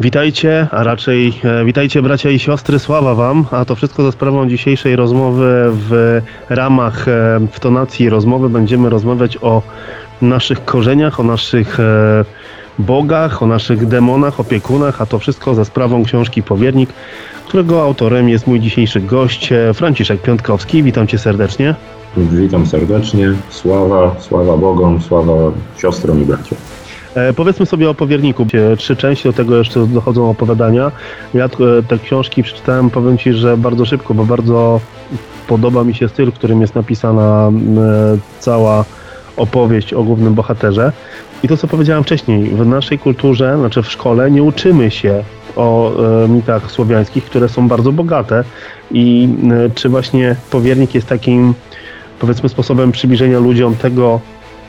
Witajcie, a raczej e, witajcie bracia i siostry, sława wam, a to wszystko za sprawą dzisiejszej rozmowy w ramach e, w tonacji rozmowy będziemy rozmawiać o naszych korzeniach, o naszych e, bogach, o naszych demonach, opiekunach, a to wszystko za sprawą książki Powiernik, którego autorem jest mój dzisiejszy gość Franciszek Piątkowski. Witam cię serdecznie. Witam serdecznie. Sława, sława Bogom, sława siostrom i braciom. E, powiedzmy sobie o powierniku. Trzy części do tego jeszcze dochodzą opowiadania. Ja e, te książki przeczytałem, powiem Ci, że bardzo szybko, bo bardzo podoba mi się styl, którym jest napisana e, cała opowieść o głównym bohaterze. I to, co powiedziałem wcześniej, w naszej kulturze, znaczy w szkole, nie uczymy się o mitach słowiańskich, które są bardzo bogate. I czy właśnie powiernik jest takim, powiedzmy, sposobem przybliżenia ludziom tego,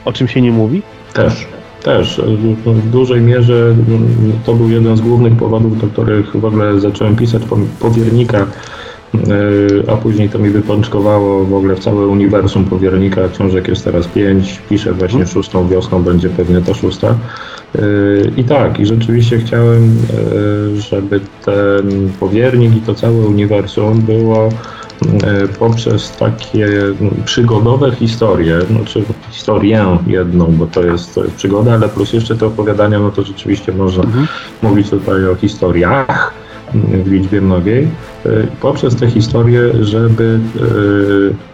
o czym się nie mówi? Też, też. W dużej mierze mm, to był jeden z głównych powodów, do których w ogóle zacząłem pisać po- powiernika, yy, a później to mi wypączkowało w ogóle w całe uniwersum powiernika. Książek jest teraz pięć, piszę właśnie szóstą wiosną, będzie pewnie ta szósta. Yy, I tak, i rzeczywiście chciałem, yy, żeby ten powiernik i to całe uniwersum było poprzez takie no, przygodowe historie, znaczy historię jedną, bo to jest, to jest przygoda, ale plus jeszcze te opowiadania, no to rzeczywiście można mówić tutaj o historiach w liczbie mnogiej, e, poprzez te historie, żeby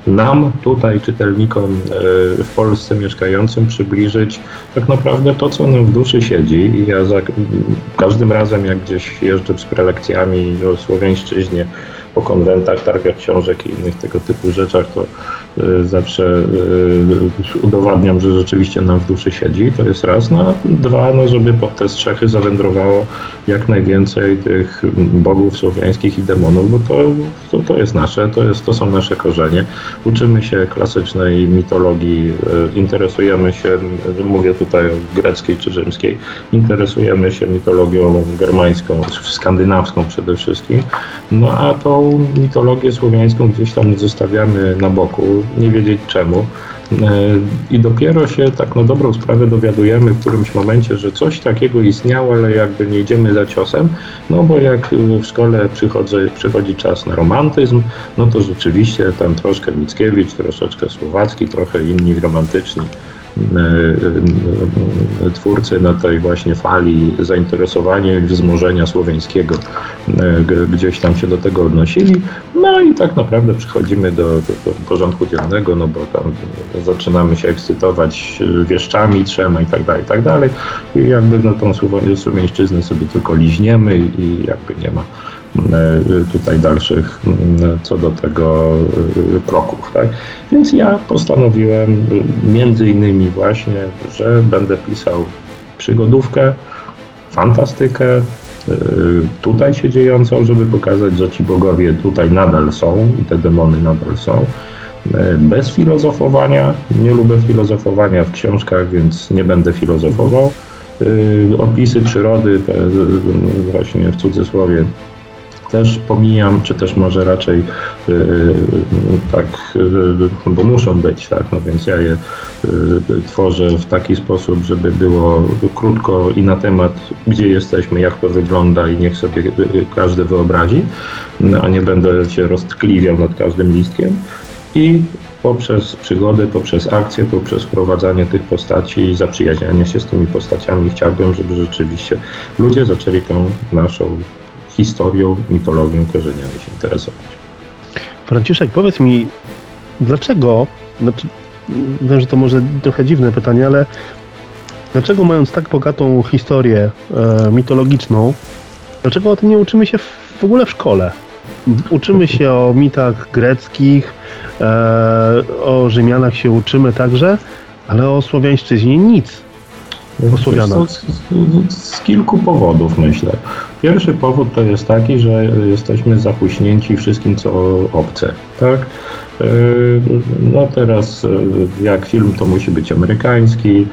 e, nam tutaj, czytelnikom e, w Polsce mieszkającym przybliżyć tak naprawdę to, co nam w duszy siedzi. I ja za każdym razem, jak gdzieś jeżdżę z prelekcjami o słowiańszczyźnie, po konwentach, targach książek i innych tego typu rzeczach, to zawsze y, udowadniam, że rzeczywiście nam w duszy siedzi, to jest raz. No, dwa, no, żeby pod te strzechy zawędrowało jak najwięcej tych bogów słowiańskich i demonów, bo to, to, to jest nasze, to, jest, to są nasze korzenie. Uczymy się klasycznej mitologii, y, interesujemy się, y, mówię tutaj o greckiej czy rzymskiej, interesujemy się mitologią germańską, skandynawską przede wszystkim, no a tą mitologię słowiańską gdzieś tam zostawiamy na boku, nie wiedzieć czemu. E, I dopiero się tak na dobrą sprawę dowiadujemy w którymś momencie, że coś takiego istniało, ale jakby nie idziemy za ciosem, no bo jak w szkole przychodzi, przychodzi czas na romantyzm, no to rzeczywiście tam troszkę Mickiewicz, troszeczkę Słowacki, trochę inni romantyczni twórcy na tej właśnie fali zainteresowania i wzmożenia słowiańskiego e, gdzieś tam się do tego odnosili. No i tak naprawdę przechodzimy do, do, do porządku dziennego, no bo tam zaczynamy się ekscytować wieszczami trzema i tak dalej, i tak dalej. I jakby no tą słowiańszczyznę sobie tylko liźniemy i jakby nie ma e, tutaj dalszych m, co do tego e, kroków. Tak? Więc ja postanowiłem e, między innymi właśnie, że będę pisał przygodówkę, fantastykę, e, tutaj się dziejącą, żeby pokazać, że ci bogowie tutaj nadal są i te demony nadal są. E, Bez filozofowania, nie lubię filozofowania w książkach, więc nie będę filozofował. E, Opisy przyrody, te, e, właśnie w cudzysłowie, też pomijam, czy też może raczej y, y, tak, y, bo muszą być, tak, no więc ja je y, tworzę w taki sposób, żeby było krótko i na temat, gdzie jesteśmy, jak to wygląda i niech sobie każdy wyobrazi, no, a nie będę się roztkliwiał nad każdym listkiem. I poprzez przygody, poprzez akcje, poprzez wprowadzanie tych postaci i zaprzyjaźnianie się z tymi postaciami chciałbym, żeby rzeczywiście ludzie zaczęli tą naszą historią, mitologią, korzeniami się interesować. Franciszek, powiedz mi, dlaczego, znaczy, wiem, że to może trochę dziwne pytanie, ale dlaczego mając tak bogatą historię e, mitologiczną, dlaczego o tym nie uczymy się w, ogóle w szkole? Uczymy się o mitach greckich, e, o Rzymianach się uczymy także, ale o słowiańszczyźnie nic. Z, z, z kilku powodów myślę. Pierwszy powód to jest taki, że jesteśmy zapuśnięci wszystkim, co obce. Tak? No teraz jak film to musi być amerykański.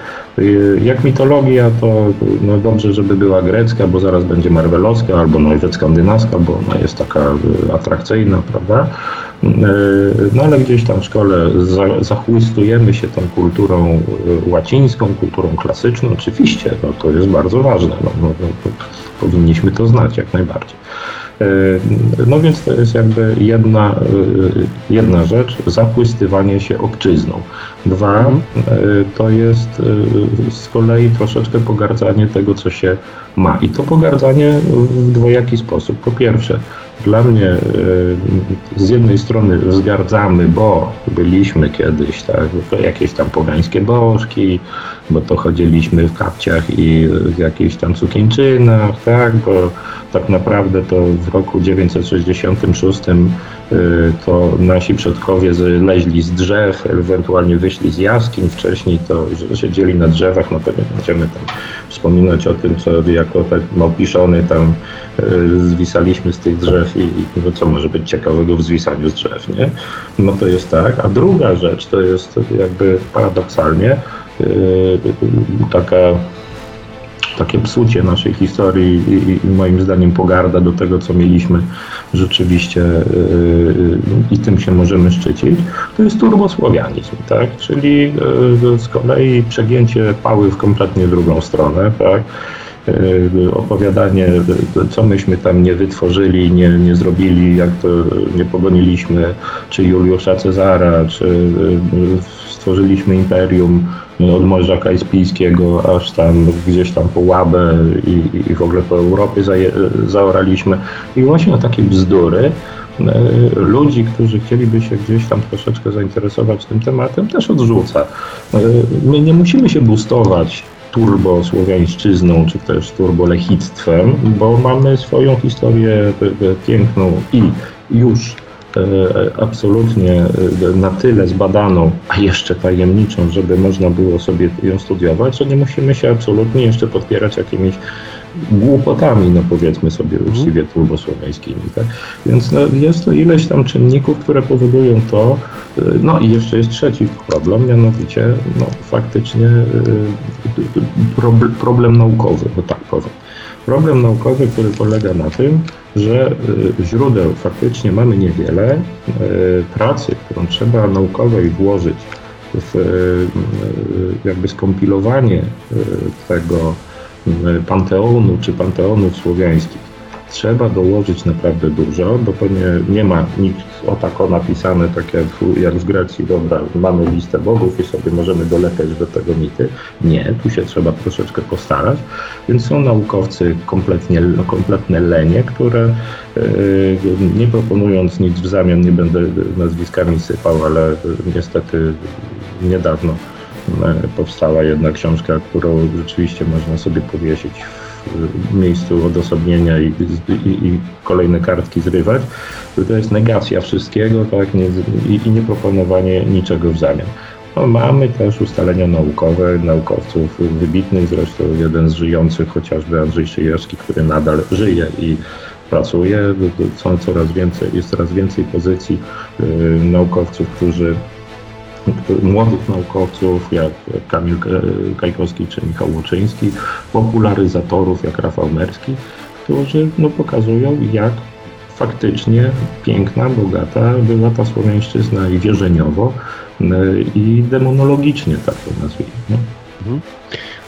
Jak mitologia to no dobrze, żeby była grecka, bo zaraz będzie marvelowska albo nawet skandynawska, bo ona jest taka atrakcyjna, prawda? No ale gdzieś tam w szkole zachłystujemy się tą kulturą łacińską, kulturą klasyczną. Oczywiście, no to jest bardzo ważne. No, no, no, powinniśmy to znać jak najbardziej. E, no więc to jest jakby jedna, e, jedna rzecz, zapłystywanie się obczyzną. Dwa, e, to jest z kolei troszeczkę pogardzanie tego, co się ma. I to pogardzanie w dwojaki sposób. Po pierwsze, dla mnie z jednej strony wzgardzamy, bo byliśmy kiedyś, tak, jakieś tam pogańskie bożki, bo to chodziliśmy w kapciach i w jakichś tam cukieńczynach, tak, bo tak naprawdę to w roku 966 y, to nasi przodkowie leźli z drzew, ewentualnie wyszli z jaskiń, wcześniej to siedzieli na drzewach, no pewnie będziemy tam wspominać o tym, co jako tak małpiszony tam y, zwisaliśmy z tych drzew i, no co może być ciekawego w zwisaniu z drzew, nie? No to jest tak. A druga rzecz to jest jakby paradoksalnie yy, taka takie psucie naszej historii i, i, moim zdaniem pogarda do tego, co mieliśmy rzeczywiście yy, i tym się możemy szczycić, to jest turbosłowianizm, tak? czyli yy, z kolei przegięcie pały w kompletnie drugą stronę, tak? Opowiadanie, co myśmy tam nie wytworzyli, nie, nie zrobili, jak to nie pogoniliśmy, czy Juliusza Cezara, czy stworzyliśmy imperium od Morza Kaspijskiego aż tam gdzieś tam po Łabę i, i w ogóle po Europie zaoraliśmy. I właśnie takie bzdury e, ludzi, którzy chcieliby się gdzieś tam troszeczkę zainteresować tym tematem, też odrzuca. E, my nie musimy się bustować turbo słowiańszczyzną, czy też turbo lechictwem, bo mamy swoją historię piękną i już E, absolutnie e, na tyle zbadaną, a jeszcze tajemniczą, żeby można było sobie ją studiować, że nie musimy się absolutnie jeszcze podpierać jakimiś głupotami, no powiedzmy sobie mhm. uczciwie turbosłowiańskimi. Tak? Więc no, jest to ileś tam czynników, które powodują to, e, no i jeszcze jest trzeci problem, mianowicie no, faktycznie problem naukowy, bo tak powiem. Problem naukowy, który polega na tym, że y, źródeł faktycznie mamy niewiele. Y, pracy, którą trzeba naukowej włożyć w y, jakby skompilowanie tego panteonu czy panteonów słowiańskich trzeba dołożyć naprawdę dużo, bo to nie, nie ma nikt o tako napisane, tak jak, jak w Grecji, dobra, mamy listę bogów i sobie możemy dolepiać do tego mity. Nie, tu się trzeba troszeczkę postarać, więc są naukowcy kompletnie, kompletne lenie, które yy, nie proponując nic w zamian, nie będę nazwiskami sypał, ale niestety niedawno yy, powstała jedna książka, którą rzeczywiście można sobie powiesić miejscu odosobnienia i, i, i, kolejne kartki zrywać, to jest negacja wszystkiego tak, nie, i, i niczego w zamian. No, mamy też ustalenia naukowe, naukowców wybitnych, zresztą jeden z żyjących, chociażby Andrzej Szyjewski, który nadal żyje i pracuje. Są coraz więcej, jest coraz więcej pozycji y, naukowców, którzy młodych naukowców jak Kamil Kajkowski czy Michał Łuczyński, popularyzatorów jak Rafał Merski, którzy no, pokazują jak faktycznie piękna, bogata była ta Słowiańszczyzna i wierzeniowo e, i demonologicznie, tak to nazwijmy. Mhm.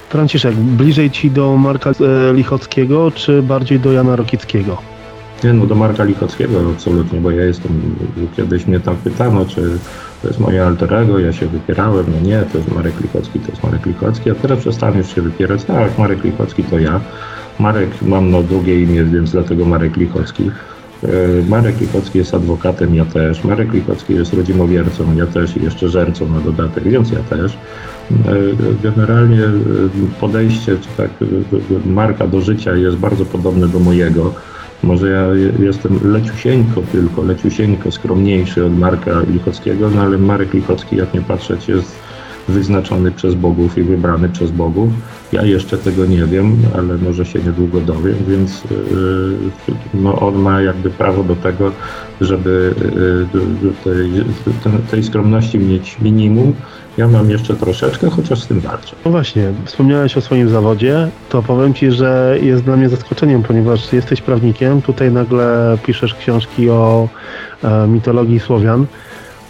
Franciszek, bliżej Ci do Marka e, Lichockiego, czy bardziej do Jana Rokickiego? Nie, no do Marka Lichockiego absolutnie, bo ja jestem, kiedyś mnie tam pytano, czy to jest moje alterego, ja się wypierałem, no nie, to jest Marek Lichocki, to jest Marek Lichocki, a teraz przestanę już się wypierać, tak, Marek Lichocki to ja. Marek mam na drugie imię, więc dlatego Marek Lichocki. E, Marek Lichocki jest adwokatem, ja też. Marek Lichocki jest rodzimowiercą, ja też i jeszcze żercą na dodatek, więc ja też. E, generalnie e, podejście czy tak, Marka do życia jest bardzo podobne do mojego. Może ja jestem leciusieńko tylko, leciusieńko skromniejszy od Marka Lichockiego, no ale Marek Lichocki, jak nie patrzeć, jest wyznaczony przez bogów i wybrany przez bogów. Ja jeszcze tego nie wiem, ale może się niedługo dowiem, więc no, on ma jakby prawo do tego, żeby tej, tej skromności mieć minimum. Ja mam jeszcze troszeczkę, chociaż z tym walczę. No właśnie, wspomniałeś o swoim zawodzie, to powiem Ci, że jest dla mnie zaskoczeniem, ponieważ jesteś prawnikiem, tutaj nagle piszesz książki o e, mitologii Słowian.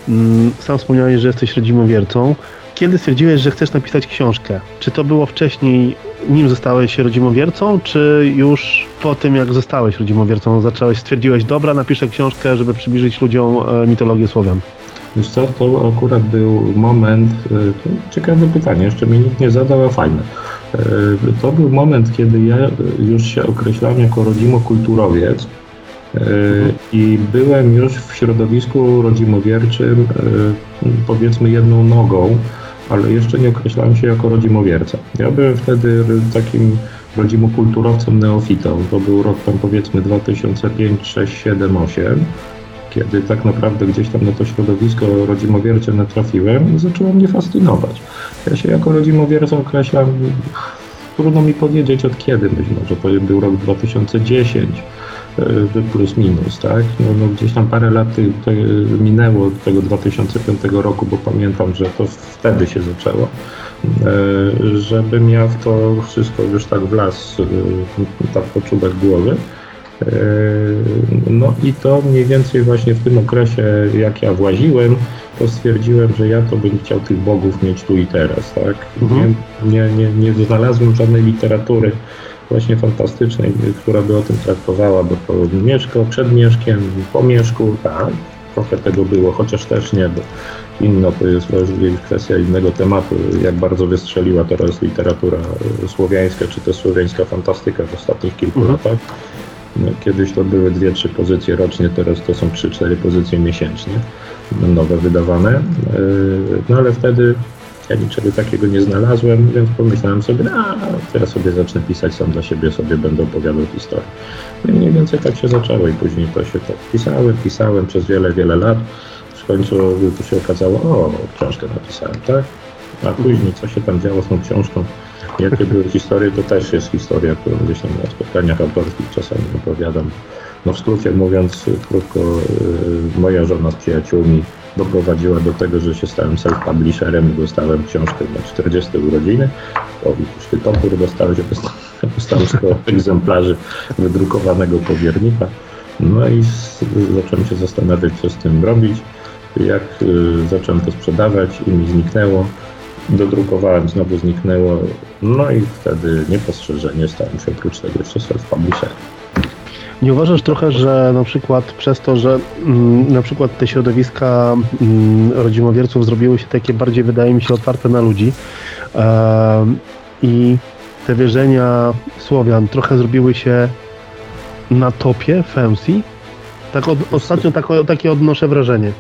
Mm, sam wspomniałeś, że jesteś rodzimowiercą. Kiedy stwierdziłeś, że chcesz napisać książkę? Czy to było wcześniej, nim zostałeś rodzimowiercą, czy już po tym, jak zostałeś rodzimowiercą, zacząłeś, stwierdziłeś, dobra, napiszę książkę, żeby przybliżyć ludziom e, mitologię Słowian? Wiesz co, to akurat był moment, e, ciekawe pytanie, jeszcze mi nikt nie zadał, a fajne. E, to był moment, kiedy ja już się określałem jako rodzimokulturowiec i byłem już w środowisku rodzimowierczym powiedzmy jedną nogą, ale jeszcze nie określałem się jako rodzimowierca. Ja byłem wtedy takim rodzimokulturowcem neofitą. To był rok tam powiedzmy 2005, 6, 7, 8 kiedy tak naprawdę gdzieś tam na to środowisko rodzimowiercze natrafiłem i zaczęło mnie fascynować. Ja się jako rodzimowierca określam, trudno mi powiedzieć od kiedy, być może to był rok 2010, e, plus minus, tak? No, no gdzieś tam parę lat minęło od tego 2005 roku, bo pamiętam, że to wtedy się zaczęło, żebym ja w to wszystko już tak wlazł, tak po czubek głowy. No i to mniej więcej właśnie w tym okresie, jak ja właziłem, to stwierdziłem, że ja to bym chciał tych bogów mieć tu i teraz, tak? Mhm. Nie, nie, nie znalazłem żadnej literatury właśnie fantastycznej, która by o tym traktowała, bo to mieszko przed mieszkiem, po mieszku, tak, trochę tego było, chociaż też nie, bo inno to jest kwestia innego tematu, jak bardzo wystrzeliła teraz literatura słowiańska, czy też słowiańska fantastyka w ostatnich kilku mhm. latach. No, kiedyś to były dwie, trzy pozycje rocznie, teraz to są trzy, cztery pozycje miesięcznie, nowe wydawane. E, no ale wtedy ja niczego takiego nie znalazłem, więc pomyślałem sobie, a to ja sobie zacznę pisać sam dla siebie, sobie będę opowiadał historię. No i mniej więcej tak się zaczęło i później to się tak pisałem, pisałem przez wiele, wiele lat. W końcu to się okazało, o, książkę napisałem, tak? A później co się tam działo z tą książką, Jakie były historie, to też jest historia, którą gdzieś tam na spotkaniach autorskich czasami opowiadam. No w skrócie mówiąc, krótko, y, moja żona z przyjaciółmi doprowadziła do tego, że się stałem self-publisherem i dostałem książkę na 40 urodziny. Powiedz, ty topór dostałeś, dostałem 100 egzemplarzy wydrukowanego powiernika. No i zacząłem się zastanawiać, co z tym robić. Jak y, zacząłem to sprzedawać i mi zniknęło dodrukowałem, znowu zniknęło, no i wtedy niepostrzeżenie stałem się oprócz tego jeszcze self-publisherem. Nie uważasz trochę, że na przykład przez to, że mm, na przykład te środowiska mm, rodzimowierców zrobiły się takie bardziej, wydaje mi się, otwarte na ludzi i te wierzenia Słowian trochę zrobiły się na topie, fancy? Tak od, ostatnio tak, takie odnoszę wrażenie.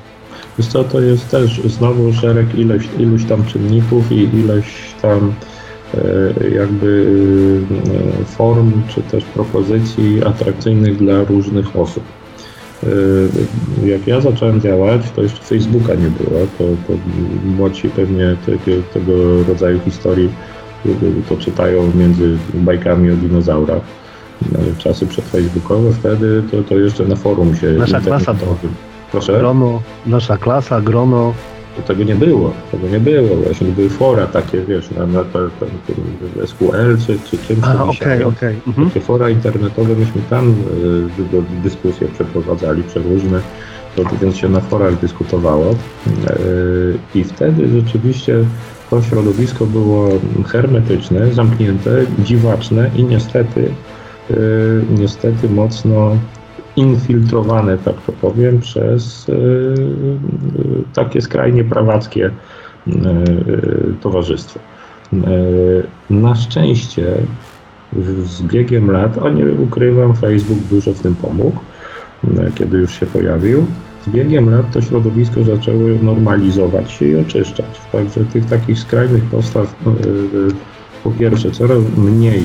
Wiesz co, to jest też znowu szereg ileś, iluś tam czynników i ileś tam jakby e, form czy też propozycji atrakcyjnych dla różnych osób. E, jak ja zacząłem działać, to jeszcze Facebooka nie było, to, to młodsi pewnie tego, tego rodzaju historii to czytają między bajkami o dinozaurach. Czasy przedfacebookowe, wtedy to, to jeszcze na forum się... Nasza klasa to. Proszę? Grono, nasza klasa, grono. Tego nie było, tego nie było. Właśnie były fora takie, wiesz, na, na, na, SQL czy, czy czymś. A, okej, okej. Mhm. Takie fora internetowe, myśmy tam y, dyskusje przeprowadzali przeróżne, to, więc się na forach dyskutowało. Y, I wtedy rzeczywiście to środowisko było hermetyczne, zamknięte, dziwaczne i niestety, y, niestety mocno infiltrowane, tak to powiem, przez e, takie skrajnie prawackie e, towarzystwo. E, na szczęście z biegiem lat, a nie ukrywam, Facebook dużo w tym pomógł, kiedy już się pojawił. Z biegiem lat to środowisko zaczęło normalizować się i oczyszczać. Także tych takich skrajnych postaw po pierwsze coraz mniej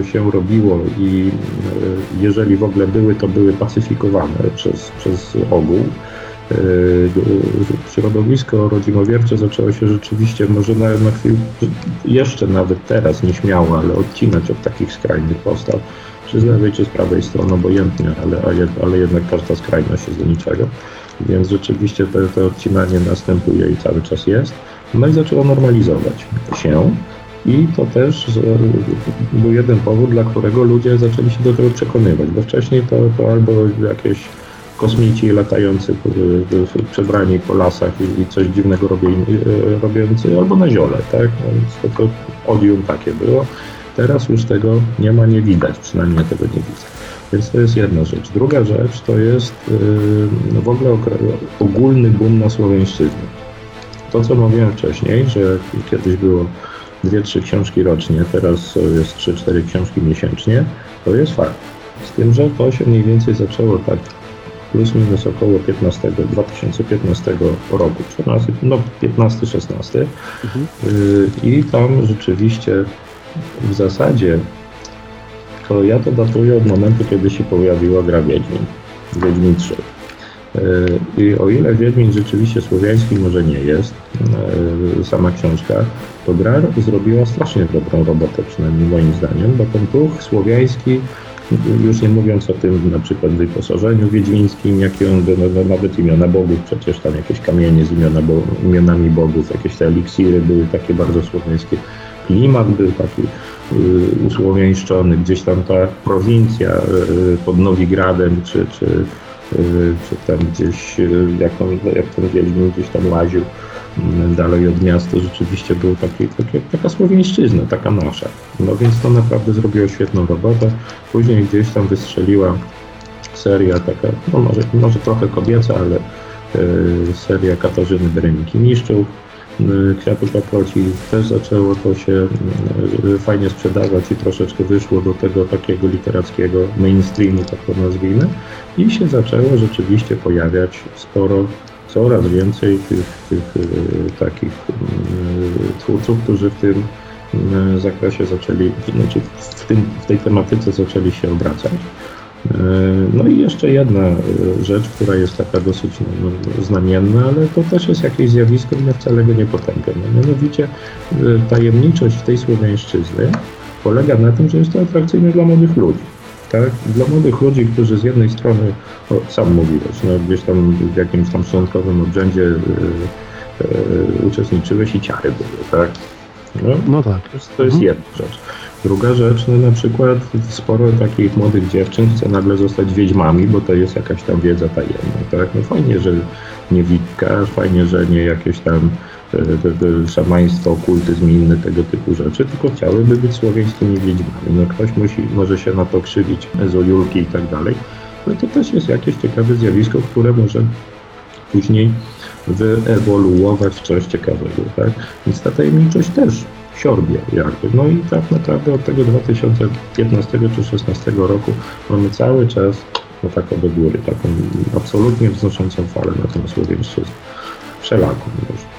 e, się robiło i e, jeżeli w ogóle były, to były pacyfikowane przez, przez ogół. Środowisko rodzimowiercze zaczęło się rzeczywiście, może na, na chwilę, jeszcze nawet teraz nieśmiało, ale odcinać od takich skrajnych postaw, czy z lewej, czy z prawej strony, obojętnie, ale, ale jednak każda skrajność jest do niczego. Więc rzeczywiście to, to odcinanie następuje i cały czas jest. No i zaczęło normalizować się. I to też był jeden powód, dla którego ludzie zaczęli się do tego przekonywać, bo wcześniej to, to albo jakieś kosmici latający przebrani po lasach i, coś dziwnego e, robiący, albo na ziole, tak? No, to, to odium takie było. Teraz już tego nie ma, nie widać, przynajmniej tego nie widzę. Więc to jest jedna rzecz. Druga rzecz to jest yy, w ogóle ogólny boom na słowiańszczyznę. To, co mówiłem wcześniej, że kiedyś było dwie, trzy książki rocznie, teraz jest trzy, cztery książki miesięcznie, to jest fakt. Z tym, że to się mniej więcej zaczęło tak plus minus około 15, 2015 roku, 14, no 15-16 mhm. Y, i tam rzeczywiście w zasadzie to ja to datuję od momentu, kiedy się pojawiła gra Wiedźmin, Wiedźmin 3. Y, I o ile Wiedźmin rzeczywiście słowiański może nie jest, y, sama książka, to gra zrobiła strasznie dobrą robotę, przynajmniej moim zdaniem, bo ten duch słowiański już nie mówiąc o tym na przykład wyposażeniu wiedźmińskim, jakie on no, nawet imiona bogów, przecież tam jakieś kamienie z imiona, bo, imionami bogów, jakieś te eliksiry były takie bardzo słowiańskie. Klimat był taki y, usłowiańszczony, gdzieś tam ta prowincja y, pod Nowigradem, czy, czy, y, czy tam gdzieś, y, jak, on, jak ten Wiedźmin gdzieś tam łaził, dalej od miasta rzeczywiście był taki, taki, taka słowiańszczyzna, taka nasza. No więc to naprawdę zrobiło świetną robotę. Później gdzieś tam wystrzeliła seria taka, no może, może trochę kobieca, ale y, seria Katarzyny Bereniki Niszczów. Y, Kwiatu Paproci też zaczęło to się y, fajnie sprzedawać i troszeczkę wyszło do tego takiego literackiego mainstreamu, tak to nazwijmy, i się zaczęło rzeczywiście pojawiać sporo coraz więcej tych, tych e, takich e, twórców, którzy w tym e, zakresie zaczęli, znaczy w, tym, w tej tematyce zaczęli się obracać. No i jeszcze jedna rzecz, która jest taka dosyć no, no, znamienna, ale to też jest jakieś zjawisko i ja wcale go nie potępiam. No, mianowicie tajemniczość tej słowiańszczyzny polega na tym, że jest to atrakcyjne dla młodych ludzi tak? Dla młodych ludzi, którzy z jednej strony, sam mówiłeś, no, gdzieś tam w jakimś tam szczątkowym obrzędzie y, y, uczestniczyłeś i ciary były, tak? No, no tak. To jest, to jest mhm. jedna rzecz. Druga rzecz, no na przykład sporo takich młodych dziewczyn chce nagle zostać wiedźmami, bo to jest jakaś tam wiedza tajemna, tak? No fajnie, że nie wikka, fajnie, że nie jakieś tam szamaństwo, okultyzm i inne tego typu rzeczy, tylko chciałyby być słowiańskimi wiedźmami. No ktoś musi, może się na to krzywić, ezojulki i tak dalej. No to też jest jakieś ciekawe zjawisko, które może później wyewoluować w coś ciekawego, tak? Więc ta tajemniczość też siorbie jakby. No i tak naprawdę od tego 2015 czy 2016 roku mamy cały czas no taką do góry, taką absolutnie wznoszącą falę na tę słowiańszczyznę. Wszelaką może.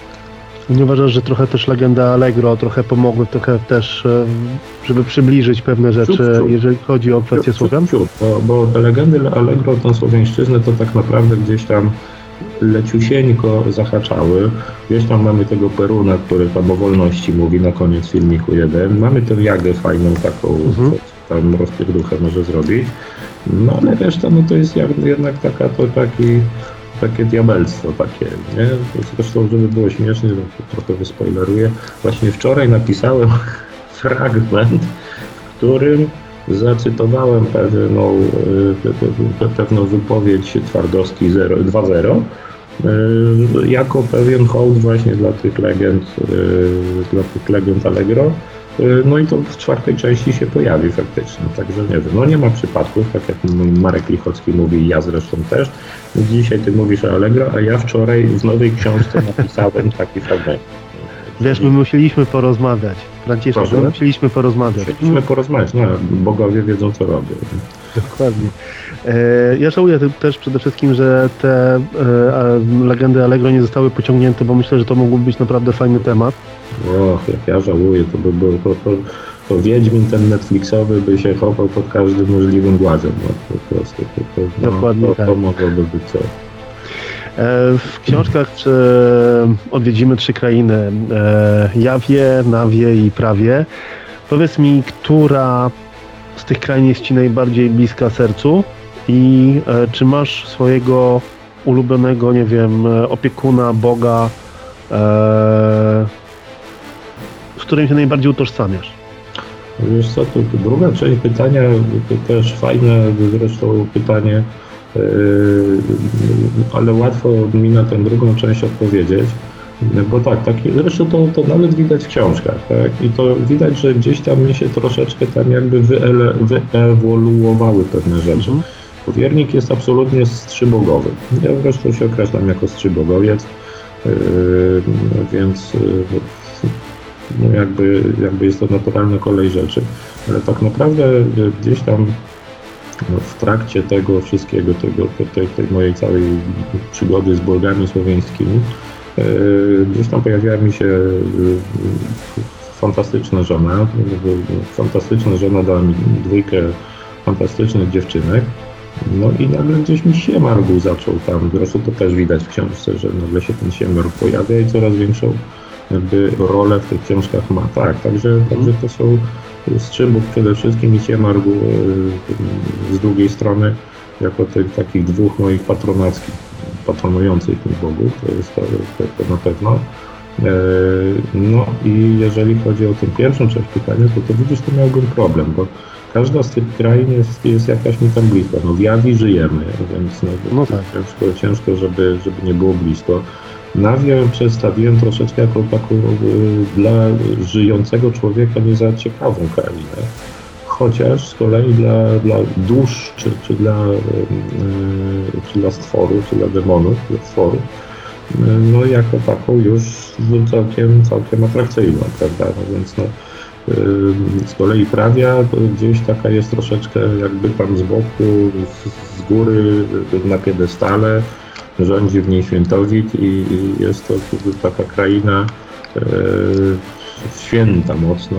Nie uważasz, że trochę też legenda Allegro trochę pomogły trochę też, e, żeby przybliżyć pewne rzeczy, jeżeli chodzi o kwestię słowian? Bo, bo te legendy Allegro, tą słowiańszczyznę, to tak naprawdę gdzieś tam leciusieńko zahaczały. Gdzieś tam mamy tego Peruna, który tam o wolności mówi na koniec filmiku jeden. Mamy tę Jagę fajną taką, mhm. co tam rozpierduchę może zrobić. No ale reszta, no to jest jednak taka, to taki takie diabelstwo takie, nie? Zresztą, żeby było śmiesznie, to trochę wyspoileruję, właśnie wczoraj napisałem fragment, w którym zacytowałem pewną, e, pewną wypowiedź Twardowski 2.0 e, jako pewien hołd właśnie dla tych legend, e, dla tych legend Allegro, no i to w czwartej części się pojawi faktycznie, także nie wiem, no nie ma przypadków, tak jak Marek Lichocki mówi ja zresztą też. Dzisiaj ty mówisz o Allegro, a ja wczoraj w nowej książce napisałem taki fragment. Wiesz, my musieliśmy porozmawiać. Franciszek, my musieliśmy porozmawiać. Musieliśmy porozmawiać, no, bogowie wiedzą co robią. Dokładnie. E, ja żałuję też przede wszystkim, że te e, legendy Allegro nie zostały pociągnięte, bo myślę, że to mógłby być naprawdę fajny temat. Och, jak ja żałuję, to by było, to, to, to Wiedźmin ten Netflixowy by się chował pod każdym możliwym głazem. No, po prostu, to, to, no, Dokładnie to, tak. to mogłoby być co. w książkach odwiedzimy trzy krainy: Jawie, Nawie i Prawie. Powiedz mi, która z tych krain jest Ci najbardziej bliska sercu i czy masz swojego ulubionego, nie wiem, opiekuna, Boga, którym się najbardziej utożsamiasz? Wiesz co, to druga część pytania, to też fajne zresztą pytanie, yy, ale łatwo mi na tę drugą część odpowiedzieć. Bo tak, tak zresztą to, to nawet widać w książkach, tak? I to widać, że gdzieś tam mi się troszeczkę tam jakby wyele, wyewoluowały pewne rzeczy. Mhm. Powiernik jest absolutnie strzybogowy. Ja zresztą się określam jako strzybogowiec, yy, więc yy, no jakby, jakby jest to naturalna kolej rzeczy, ale tak naprawdę gdzieś tam no, w trakcie tego wszystkiego, tego, tej, tej mojej całej przygody z błogami słowiańskimi, e, gdzieś tam pojawiła mi się e, fantastyczna żona. Fantastyczna żona dała mi dwójkę fantastycznych dziewczynek. No i nagle gdzieś mi siemargu zaczął tam, zresztą to też widać w książce, że nagle się ten siemarg pojawia i coraz większą jakby rolę w tych książkach ma. Tak, także, także to są Strzybów przede wszystkim i Ciemargu e, z drugiej strony jako tych takich dwóch moich patronackich, patronujących tych bogów, to jest to, to, to na pewno. E, no i jeżeli chodzi o tę pierwszą część pytania, to, to widzisz, to miałbym problem, bo każda z tych krain jest, jest jakaś mi tam bliska. No w Jawi żyjemy, więc no, no tak. ciężko, ciężko żeby, żeby nie było blisko. Nawię przedstawiłem troszeczkę jako taką y, dla żyjącego człowieka nie za ciekawą krainę. Chociaż z kolei dla, dla dusz, czy, czy, dla, y, czy dla stworu, czy dla demonów, dla stworu, no jako taką już całkiem, całkiem atrakcyjną, prawda? No więc no, z kolei prawia gdzieś taka jest troszeczkę jakby tam z boku, z, z góry na piedestale, rządzi w niej świętowit i, i jest to taka kraina e, święta mocno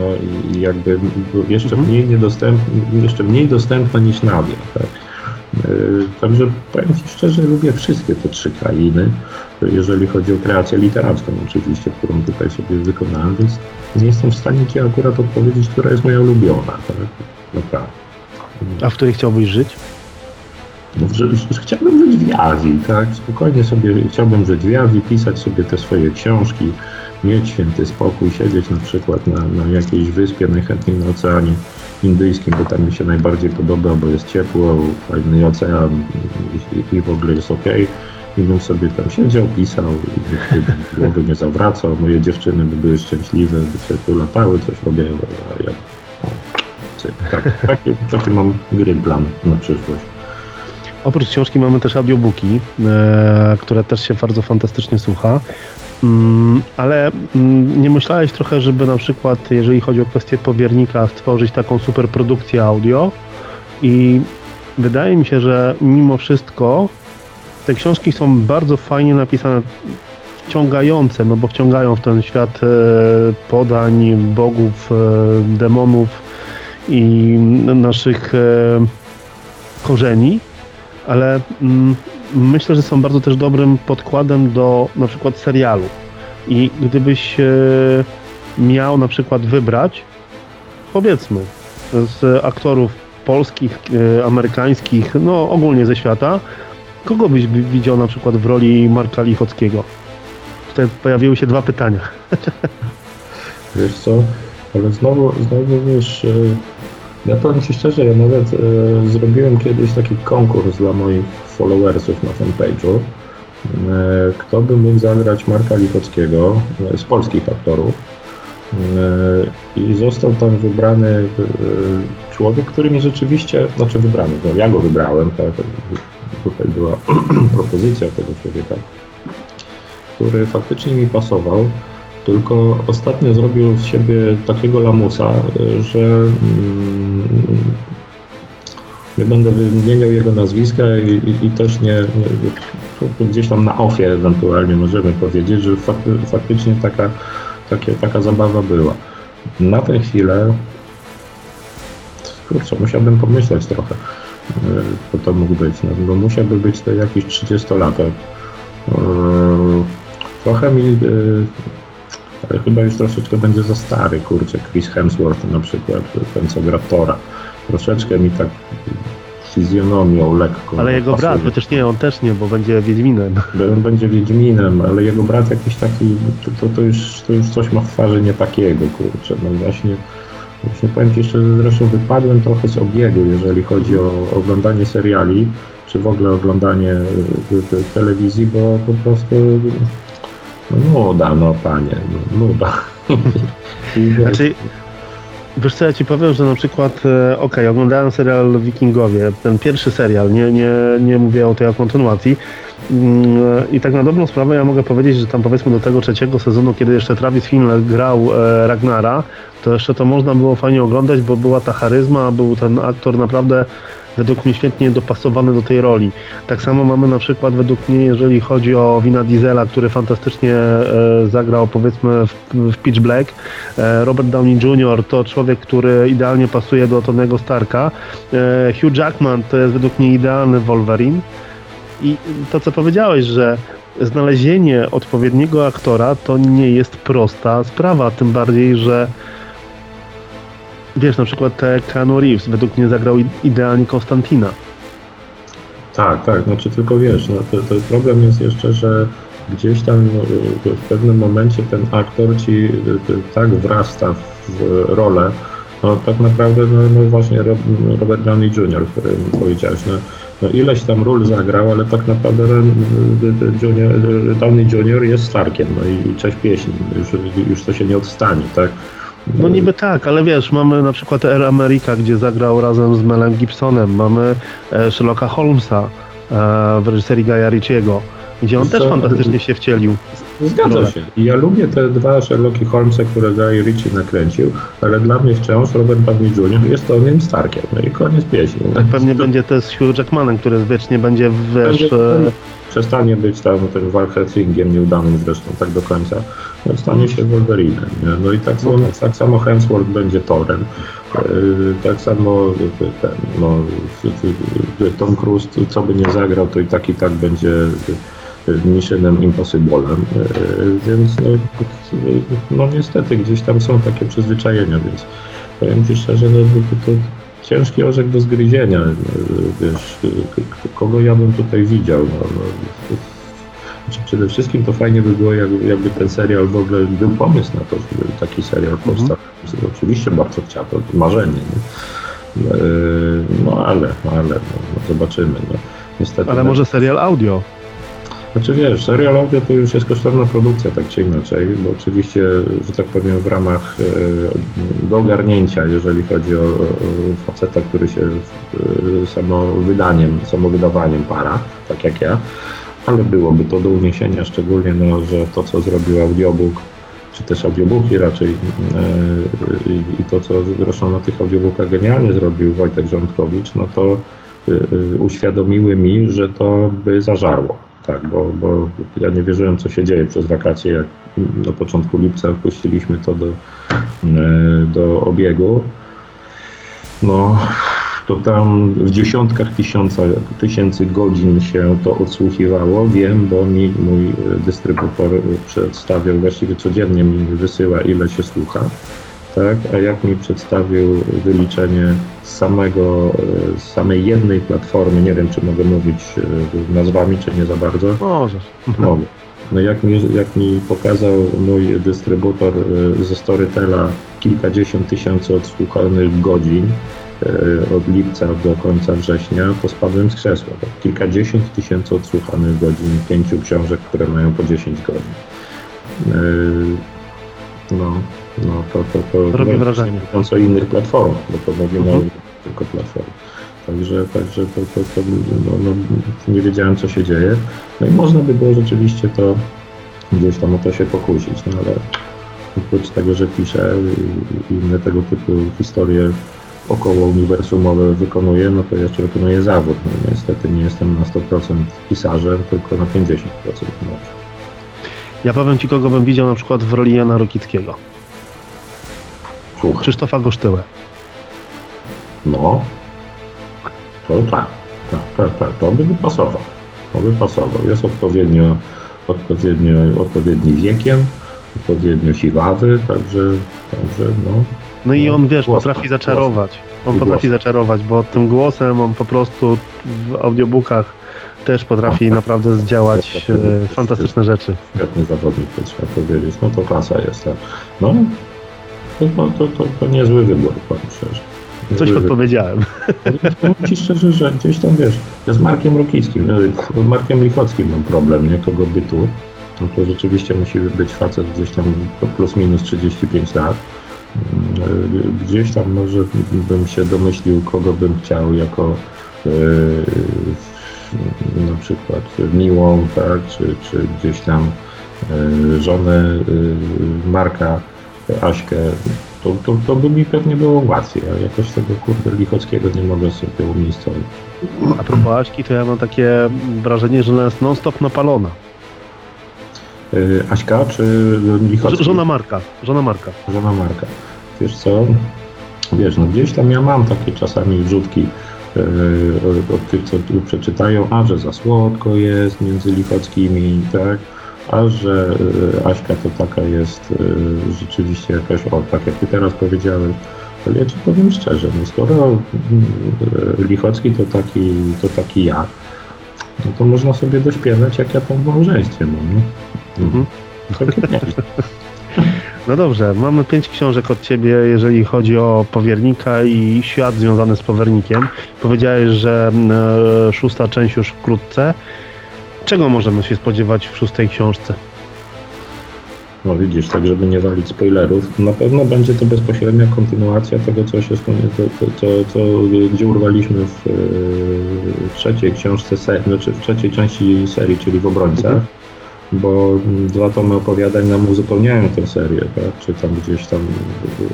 i, jakby jeszcze mhm. mniej niedostępna, jeszcze mniej dostępna niż Nawia. Tak? E, także powiem Ci szczerze, lubię wszystkie te trzy krainy, jeżeli chodzi o kreację literacką oczywiście, którą tutaj sobie wykonałem, więc nie jestem w stanie Ci akurat odpowiedzieć, która jest moja ulubiona. Tak? Naprawdę. A w której chciałbyś żyć? Że, że chciałbym żyć w Jawi, tak? Spokojnie sobie chciałbym żyć w pisać sobie te swoje książki, mieć święty spokój, siedzieć na przykład na, na jakiejś wyspie, najchętniej na Oceanie Indyjskim, bo tam mi się najbardziej podoba, bo jest ciepło, fajny ocean i, i w ogóle jest ok. I bym sobie tam siedział, pisał i głowy nie zawracał. Moje dziewczyny by były szczęśliwe, by sobie tu latały, coś robiły, a ja... tak, taki, taki mam gry plan na przyszłość. Oprócz książki mamy też audiobooki, e, które też się bardzo fantastycznie słucha. Mm, ale mm, nie myślałeś trochę, żeby na przykład, jeżeli chodzi o kwestię powiernika, stworzyć taką super produkcję audio i wydaje mi się, że mimo wszystko te książki są bardzo fajnie napisane, wciągające, no bo wciągają w ten świat e, podań, bogów, e, demonów i naszych korzeni ale mm, myślę, że są bardzo też dobrym podkładem do na przykład serialu. I gdybyś miał na przykład wybrać, powiedzmy, z aktorów polskich, e, amerykańskich, no ogólnie ze świata, kogo byś widział na przykład w roli Marka Lichockiego? Tutaj pojawiły się dwa pytania. Wiesz co, ale znowu, znowu wiesz, e, ja powiem Ci szczerze, ja nawet e, zrobiłem kiedyś taki konkurs dla moich followersów na fanpage'u. E, kto by mógł zagrać Marka Lichockiego e, z polskich aktorów. E, I został tam wybrany e, człowiek, który mi rzeczywiście, znaczy wybrany, no ja go wybrałem, tak, tutaj była propozycja tego człowieka, który faktycznie mi pasował. Tylko ostatnio zrobił z siebie takiego lamusa, że mm, nie będę wymieniał jego nazwiska i, i, i też nie, nie, gdzieś tam na ofie ewentualnie możemy powiedzieć, że fakty, faktycznie taka, takie, taka zabawa była. Na tę chwilę kurczę, musiałbym pomyśleć trochę, kto to mógł być. No, bo musiałby być to jakiś 30-latek Trochę mi, ale chyba już troszeczkę będzie za stary, kurczę, Chris Hemsworth na przykład, ten co gra Tora. Troszeczkę mi tak fizjonomią lekko. Ale jego pasuje. brat, chociaż nie, on też nie, bo będzie Wiedźminem. On będzie Wiedźminem, ale jego brat jakiś taki, to, to, to, już, to już coś ma w twarzy nie takiego, kurczę. No właśnie, właśnie powiem Ci jeszcze, zresztą wypadłem trochę z obiegu, jeżeli chodzi o oglądanie seriali, czy w ogóle oglądanie y, y, telewizji, bo po prostu nuda, no panie, no, nuda. Znaczy, wiesz co, ja ci powiem, że na przykład, e, okej, oglądałem serial Wikingowie, ten pierwszy serial, nie, nie, nie mówię o tej kontynuacji. Mm, I tak na dobrą sprawę ja mogę powiedzieć, że tam powiedzmy do tego trzeciego sezonu, kiedy jeszcze Travis Fimmel grał e, Ragnara, to jeszcze to można było fajnie oglądać, bo była ta charyzma, był ten aktor naprawdę według mnie świetnie dopasowany do tej roli. Tak samo mamy na przykład według mnie, jeżeli chodzi o Wina Diesela, który fantastycznie e, zagrał powiedzmy w, w Pitch Black. E, Robert Downey Jr. to człowiek, który idealnie pasuje do Tonego Starka. E, Hugh Jackman to jest według mnie idealny Wolverine. I to, co powiedziałeś, że znalezienie odpowiedniego aktora to nie jest prosta sprawa, tym bardziej, że wiesz, na przykład te Keanu Reeves według mnie zagrał idealnie Konstantina. Tak, tak, znaczy tylko wiesz, no, to, to problem jest jeszcze, że gdzieś tam no, w pewnym momencie ten aktor ci y, y, tak wrasta w rolę, no tak naprawdę, no, no właśnie Rob- Robert Downey Jr., który powiedziałeś, no, no ileś tam ról zagrał, ale tak naprawdę y, Downey Jr. jest Starkiem, no i, i cześć pieśni, już, już to się nie odstanie, tak? No niby tak, ale wiesz, mamy na przykład Air America, gdzie zagrał razem z Melem Gibsonem, mamy e, Sherlocka Holmesa e, w reżyserii Gaja Ritchiego, gdzie on też fantastycznie się wcielił. Zgadza się. I ja lubię te dwa Sherlocki Holmesy, które Guy Ritchie nakręcił, ale dla mnie wciąż Robert Downey Jr. jest Tonym Starkiem. No i koniec pieśni. Tak pewnie będzie też z Hugh Jackmanem, który wiecznie będzie, wiesz, Będzie- e, Przestanie być tam tym Walcheringiem nieudanym zresztą tak do końca. Stanie się Wolverinem. Nie? No i tak tak samo Hemsworth będzie Torem. Yy, tak samo yy, ten, no, yy, Tom Cruise, co by nie zagrał, to i tak i tak będzie Missionem Impossiblem. Więc no, no niestety gdzieś tam są takie przyzwyczajenia, więc powiem Ci szczerze, no, to, to ciężki orzech do zgryzienia. Wiesz, kogo ja bym tutaj widział? No, no, przede wszystkim to fajnie by było, jakby, jakby ten serial w ogóle był pomysł na to, żeby taki serial powstał. Oczywiście bardzo chciał, to marzenie. Nie? E, No ale, no, ale no, no, zobaczymy. No. Niestety, ale no, może serial audio. znaczy wiesz, serial audio to już jest kosztowna produkcja, tak czy inaczej, bo oczywiście, że tak powiem, w ramach e, do ogarnięcia, jeżeli chodzi o, o faceta, który się e, samowydaniem, samowydawaniem para, tak jak ja, ale byłoby to do uniesienia, szczególnie, no, że to, co zrobił audiobook, czy też audiobooki raczej e, i, to, co zresztą na tych audiobookach genialnie zrobił Wojtek Rządkowicz, no to e, uświadomiły mi, że to by zażarło. Tak, bo, bo ja nie wierzyłem, co się dzieje przez wakacje, jak na początku lipca wpuściliśmy to do, e, do obiegu. No, to tam w dziesiątkach tysiąca, tysięcy godzin się to odsłuchiwało. Wiem, bo mi mój e, dystrybutor przedstawiał, właściwie codziennie mi wysyła, ile się słucha. Tak, a jak mi przedstawił wyliczenie z samego, e, samej jednej platformy, nie wiem, czy mogę mówić e, nazwami, czy nie za bardzo, Możesz. Mogę. No jak mi, jak mi pokazał mój dystrybutor ze Storytela kilkadziesiąt tysięcy odsłuchanych godzin od lipca do końca września, to spadłem z krzesła. Kilkadziesiąt tysięcy odsłuchanych godzin, pięciu książek, które mają po 10 godzin. Y, No, no to, to, to Robi no, wrażenie. Nie mówiąc o innych platformach, bo to mówimy Mhm. o tylko platform. Także, także to, to, to no, no, nie wiedziałem, co się dzieje. No i można by było rzeczywiście to gdzieś tam o to się pokusić, no ale oprócz tego, że piszę inne tego typu historie około uniwersumowe wykonuję, no to jeszcze wykonuję zawód. No, niestety nie jestem na 100% pisarzem, tylko na 50%. No. Ja powiem ci, kogo bym widział na przykład w roli Jana Rokickiego. Słuchaj, Krzysztofa Gosztyłę. no, to tak, tak, tak, tak, to by pasował. wypasował. Jest odpowiednio, odpowiednio, odpowiedni wiekiem, odpowiednio siwawy, także, także no. No i on, wiesz, Głos, potrafi zaczarować. On I potrafi głos. zaczarować, bo tym głosem on po prostu w audiobookach też potrafi naprawdę zdziałać e, fantastyczne rzeczy. Świetny zawodnik, to trzeba powiedzieć. No to klasa jest. tak. No, to, to, to, to, niezły wybór, powiem szczerze. Coś Niezły wybór. podpowiedziałem. Powiem Ci szczerze, że gdzieś tam wiesz, ja z Markiem Rokickim, no, z Markiem Lichockim mam problem, nie kogo bytu. No to rzeczywiście musi być facet gdzieś tam plus minus 35 lat. Mm, Gdzieś tam może bym się domyślił, kogo bym chciał jako e, na przykład miłą, tak, czy, czy gdzieś tam e, żonę e, Marka, Aśkę, to, to, to by mi pewnie było łatwiej, a jakoś tego kurde Lichockiego nie mogę sobie umiejscowić. A propos Aśki, to ja mam takie wrażenie, że ona jest non-stop napalona. E, Aśka czy Lichocki? Ż- Żona Marka, żona Marka. Żona Marka. Wiesz co, wiesz, no gdzieś tam ja mam takie czasami wrzutki od, od tych, co tu przeczytają, a że za słodko jest między Lichockimi, tak, a że Aśka to taka jest rzeczywiście jakaś, o, tak jak ty teraz powiedziałeś, ale ja ci powiem szczerze, no skoro Lichocki to taki, to taki ja, no to można sobie dośpiewać, jak ja tam w małżeństwie mam, nie? Mhm. No dobrze, mamy pięć książek od Ciebie, jeżeli chodzi o powiernika i świat związany z powiernikiem. Powiedziałeś, że e, szósta część już wkrótce. Czego możemy się spodziewać w szóstej książce? No widzisz, tak żeby nie walić spoilerów, na pewno będzie to bezpośrednia kontynuacja tego, co się to, to, to, gdzie urwaliśmy w, w trzeciej książce serii, znaczy w trzeciej części serii, czyli w Obrońcach, Mhm. bo mm, dwa tomy opowiadań nam uzupełniają tę serię, tak? czy tam gdzieś tam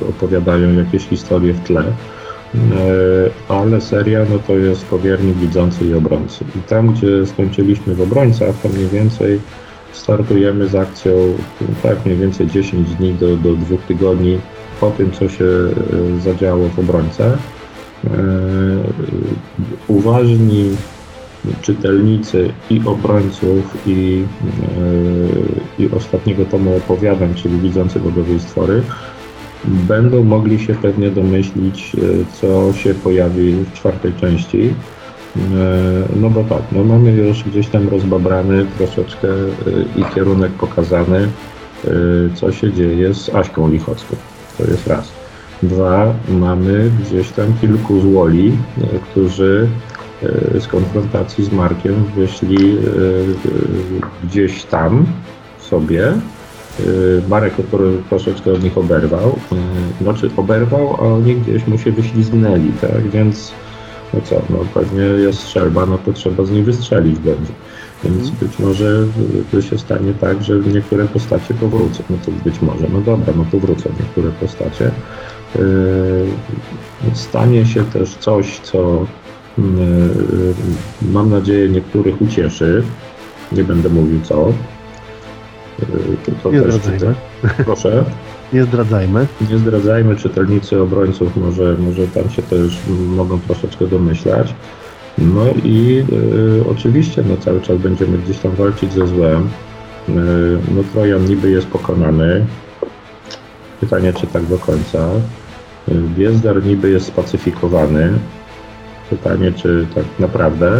opowiadają jakieś historie w tle. E, Ale seria no to jest powiernik widzący i obrońcy. I tam, gdzie skończyliśmy w obrońcach, to mniej więcej startujemy z akcją tak mniej więcej 10 dni do, do dwóch tygodni po tym, co się e, zadziało w obrońcach. E, Uważni czytelnicy i obrońców i, e, i ostatniego tomu opowiadań, czyli widzący bogowie stwory, będą mogli się pewnie domyślić, co się pojawi w czwartej części. E, No bo tak, no mamy już gdzieś tam rozbabrany troszeczkę e, i kierunek pokazany, e, co się dzieje z Aśką Lichocką. To jest raz. Dwa, mamy gdzieś tam kilku złoli, którzy z konfrontacji z Markiem wyszli gdzieś tam sobie. Marek tro- troszeczkę od nich oberwał. Znaczy oberwał, a oni gdzieś mu się wyślizgnęli, tak? Więc no co, no pewnie jest strzelba, no to trzeba z niej wystrzelić będzie. Więc być może to się stanie tak, że niektóre postacie powrócą. No to być może, no dobra, no to wrócą niektóre postacie. Yy, Stanie się też coś, co yy, mam nadzieję niektórych ucieszy. Nie będę mówił co. Yy, To zdradzajmy. Proszę. Nie zdradzajmy. Nie zdradzajmy, czytelnicy obrońców może, może tam się też mogą troszeczkę domyślać. No i e, oczywiście no, cały czas będziemy gdzieś tam walczyć ze złem. E, no Trojan niby jest pokonany. Pytanie, czy tak do końca. E, Wiezdar niby jest spacyfikowany. Pytanie, czy tak naprawdę.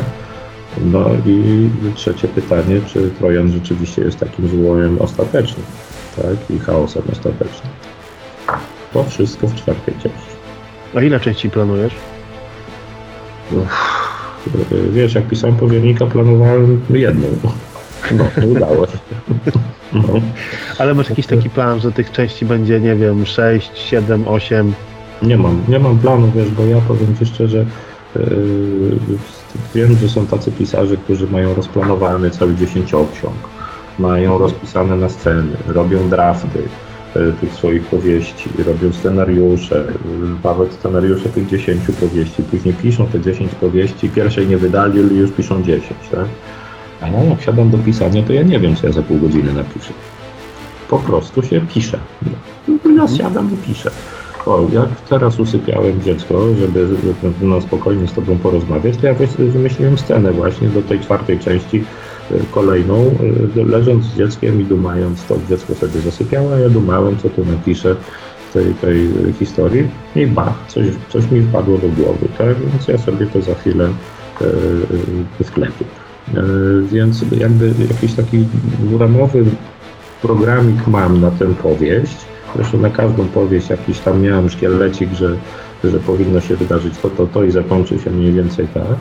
No i trzecie pytanie, czy Trojan rzeczywiście jest takim złojem ostatecznym, tak? I chaosem ostatecznym. To wszystko w czwartej części. A ile części planujesz? Yy, Wiesz, jak pisałem powiernika, planowałem jedną. No, nie udało się. No. Ale masz jakiś taki plan, że tych części będzie, nie wiem, 6, 7, 8. Nie mam, nie mam planu, wiesz, bo ja powiem Ci szczerze, yy, wiem, że są tacy pisarze, którzy mają rozplanowany cały dziesięcioksiąg, mają rozpisane na sceny, robią drafty yy, tych swoich powieści, robią scenariusze, yy, nawet scenariusze tych dziesięciu powieści, później piszą te dziesięć powieści, pierwszej nie wydali, ale już piszą dziesięć, tak? A ja jak siadam do pisania, to ja nie wiem, co ja za pół godziny napiszę. Po prostu się piszę. Ja siadam i piszę. o, jak teraz usypiałem dziecko, żeby no, spokojnie z tobą porozmawiać, to ja wymyśliłem scenę właśnie do tej czwartej części e, kolejną, e, leżąc z dzieckiem i dumając, to dziecko sobie zasypiało, a ja dumałem, co tu napiszę tej, tej historii i bach, coś, coś mi wpadło do głowy, tak? Więc ja sobie to za chwilę e, wklepię. Więc jakby jakiś taki ramowy programik mam na tę powieść, Zresztą na każdą powieść jakiś tam miałem szkielecik, że, że powinno się wydarzyć to, to, to i zakończy się mniej więcej tak.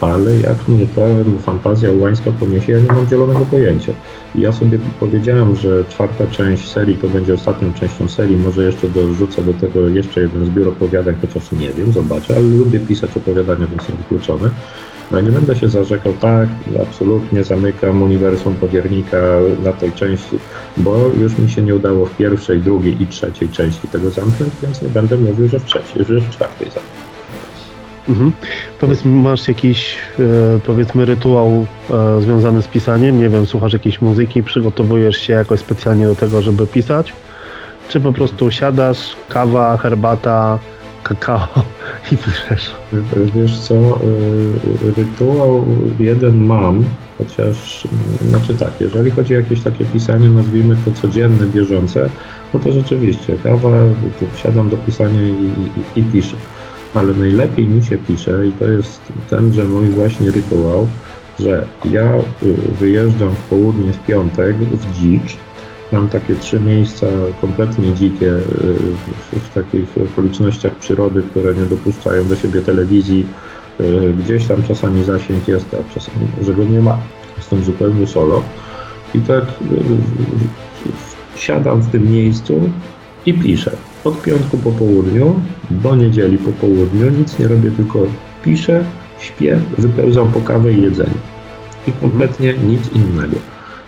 Ale jak mnie ta fantazja ułańska poniesie, ja nie mam zielonego pojęcia. I ja sobie powiedziałem, że czwarta część serii to będzie ostatnią częścią serii. Może jeszcze dorzucę do tego jeszcze jeden zbiór opowiadań, chociaż nie wiem, zobaczę, ale lubię pisać opowiadania, więc nie wykluczone. No nie będę się zarzekał, tak, absolutnie zamykam uniwersum powiernika na tej części, bo już mi się nie udało w pierwszej, drugiej i trzeciej części tego zamknąć, więc nie będę mówił, że w trzeciej, że w czwartej zamknę. Mhm. Powiedz masz jakiś e, powiedzmy rytuał e, związany z pisaniem? Nie wiem, słuchasz jakiejś muzyki, przygotowujesz się jakoś specjalnie do tego, żeby pisać? Czy po prostu siadasz, kawa, herbata, kakao i piszesz. Wiesz co, y, rytuał jeden mam, chociaż, znaczy tak, jeżeli chodzi o jakieś takie pisanie, nazwijmy to codzienne, bieżące, no to rzeczywiście, kawa, siadam do pisania i, i, i piszę. Ale najlepiej mi się pisze i to jest tenże mój właśnie rytuał, że ja y, wyjeżdżam w południe w piątek w dzicz, Mam takie trzy miejsca kompletnie dzikie y, w, w takich okolicznościach przyrody, które nie dopuszczają do siebie telewizji. Y, gdzieś tam czasami zasięg jest, a czasami że go nie ma. Jestem zupełnie solo. I tak siadam w tym miejscu i piszę. Od piątku po południu do niedzieli po południu nic nie robię, tylko piszę, śpię, wypełzam po kawę i jedzenie. I kompletnie nic innego.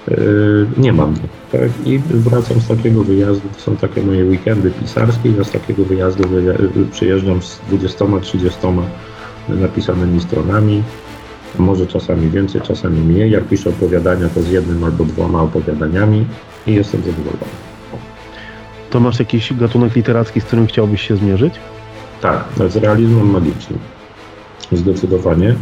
Yy, nie mam. Tak? I wracam z takiego wyjazdu, to są takie moje weekendy pisarskie, ja z takiego wyjazdu przyjeżdżam z 20-30 napisanymi stronami, może czasami więcej, czasami mniej. Jak piszę opowiadania, to z jednym albo dwoma opowiadaniami i jestem zadowolony. To masz jakiś gatunek literacki, z którym chciałbyś się zmierzyć? Tak, z realizmem magicznym. Zdecydowanie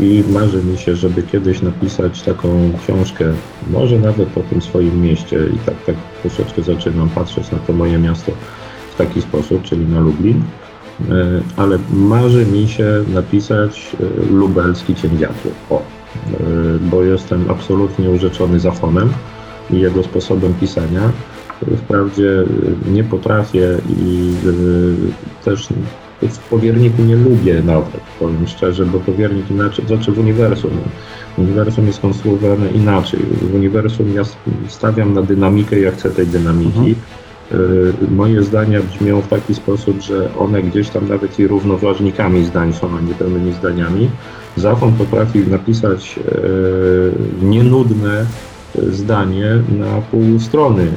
i marzy mi się, żeby kiedyś napisać taką książkę, może nawet po tym swoim mieście i tak, tak troszeczkę zaczynam patrzeć na to moje miasto w taki sposób, czyli na Lublin, e, ale marzy mi się napisać e, lubelski cień wiatru, o, e, bo jestem absolutnie urzeczony zafonem i jego sposobem pisania. Wprawdzie nie potrafię i też w powierniku nie lubię nawet, powiem szczerze, bo powiernik inaczej, znaczy w uniwersum. Uniwersum jest konstruowane inaczej. W uniwersum ja stawiam na dynamikę, ja chcę tej dynamiki. Mhm. Y, moje zdania brzmią w taki sposób, że one gdzieś tam nawet i równoważnikami zdań są, a nie pełnymi zdaniami. Zafon potrafi napisać y, nienudne zdanie na pół strony y,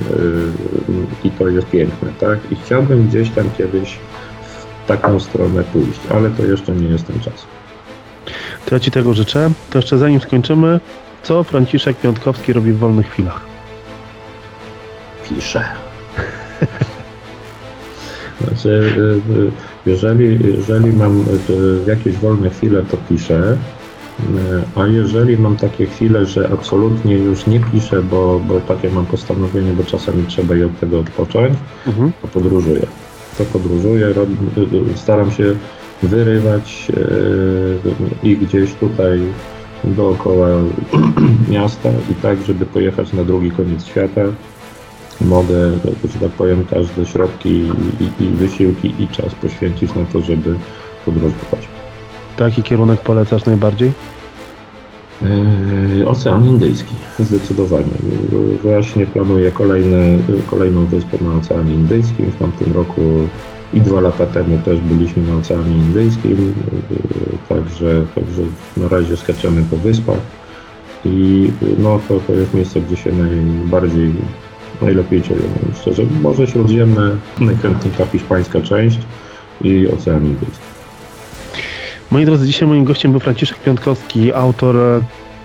i to jest piękne, tak? I chciałbym gdzieś tam kiedyś taką stronę pójść, ale to jeszcze nie jest ten czas. To ja Ci tego życzę. To jeszcze zanim skończymy, co Franciszek Piątkowski robi w wolnych chwilach? Pisze. Znaczy, y, y, jeżeli, jeżeli mam jakieś wolne chwile, to piszę. A jeżeli mam takie chwile, że absolutnie już nie piszę, bo, bo takie mam postanowienie, bo czasami trzeba i od tego odpocząć, mhm. to podróżuję to podróżuję, staram się wyrywać e, i gdzieś tutaj dookoła miasta i tak, żeby pojechać na drugi koniec świata. Mogę, że tak powiem, każde środki i, i wysiłki i czas poświęcić na to, żeby podróżować. Taki kierunek polecasz najbardziej? Yy, Ocean Indyjski, zdecydowanie. Właśnie planuję kolejne, kolejną wyspę na Oceanie Indyjskim. W tamtym roku i dwa lata temu też byliśmy na Oceanie Indyjskim, yy, także, także na razie skaczemy po wyspach i no, to, to jest miejsce, gdzie się najbardziej, najlepiej czuję, szczerze. Morze Śródziemne, najchętniej ta hiszpańska część i Ocean Indyjski. Moi drodzy, dzisiaj moim gościem był Franciszek Piątkowski, autor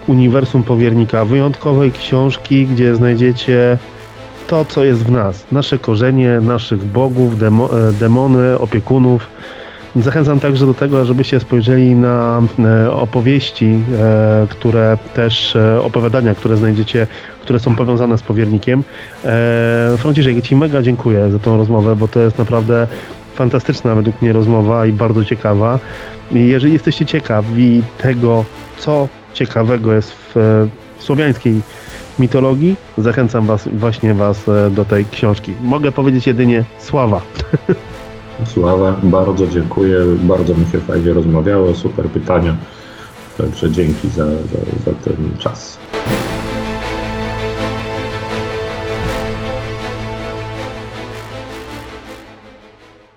Uniwersum Powiernika, wyjątkowej książki, gdzie znajdziecie to, co jest w nas, nasze korzenie, naszych bogów, demo, e, demony, opiekunów. Zachęcam także do tego, żebyście spojrzeli na e, opowieści, e, które też, opowiadania, które znajdziecie, które są powiązane z powiernikiem. Franciszek, Ci mega dziękuję za tą rozmowę, bo to jest naprawdę fantastyczna według mnie rozmowa i bardzo ciekawa. Jeżeli jesteście ciekawi tego, co ciekawego jest w słowiańskiej mitologii, zachęcam was, właśnie was e, do tej książki. Mogę powiedzieć jedynie sława. Sława, bardzo dziękuję, bardzo mi się fajnie rozmawiało, super pytania, także dzięki za, za, za ten czas.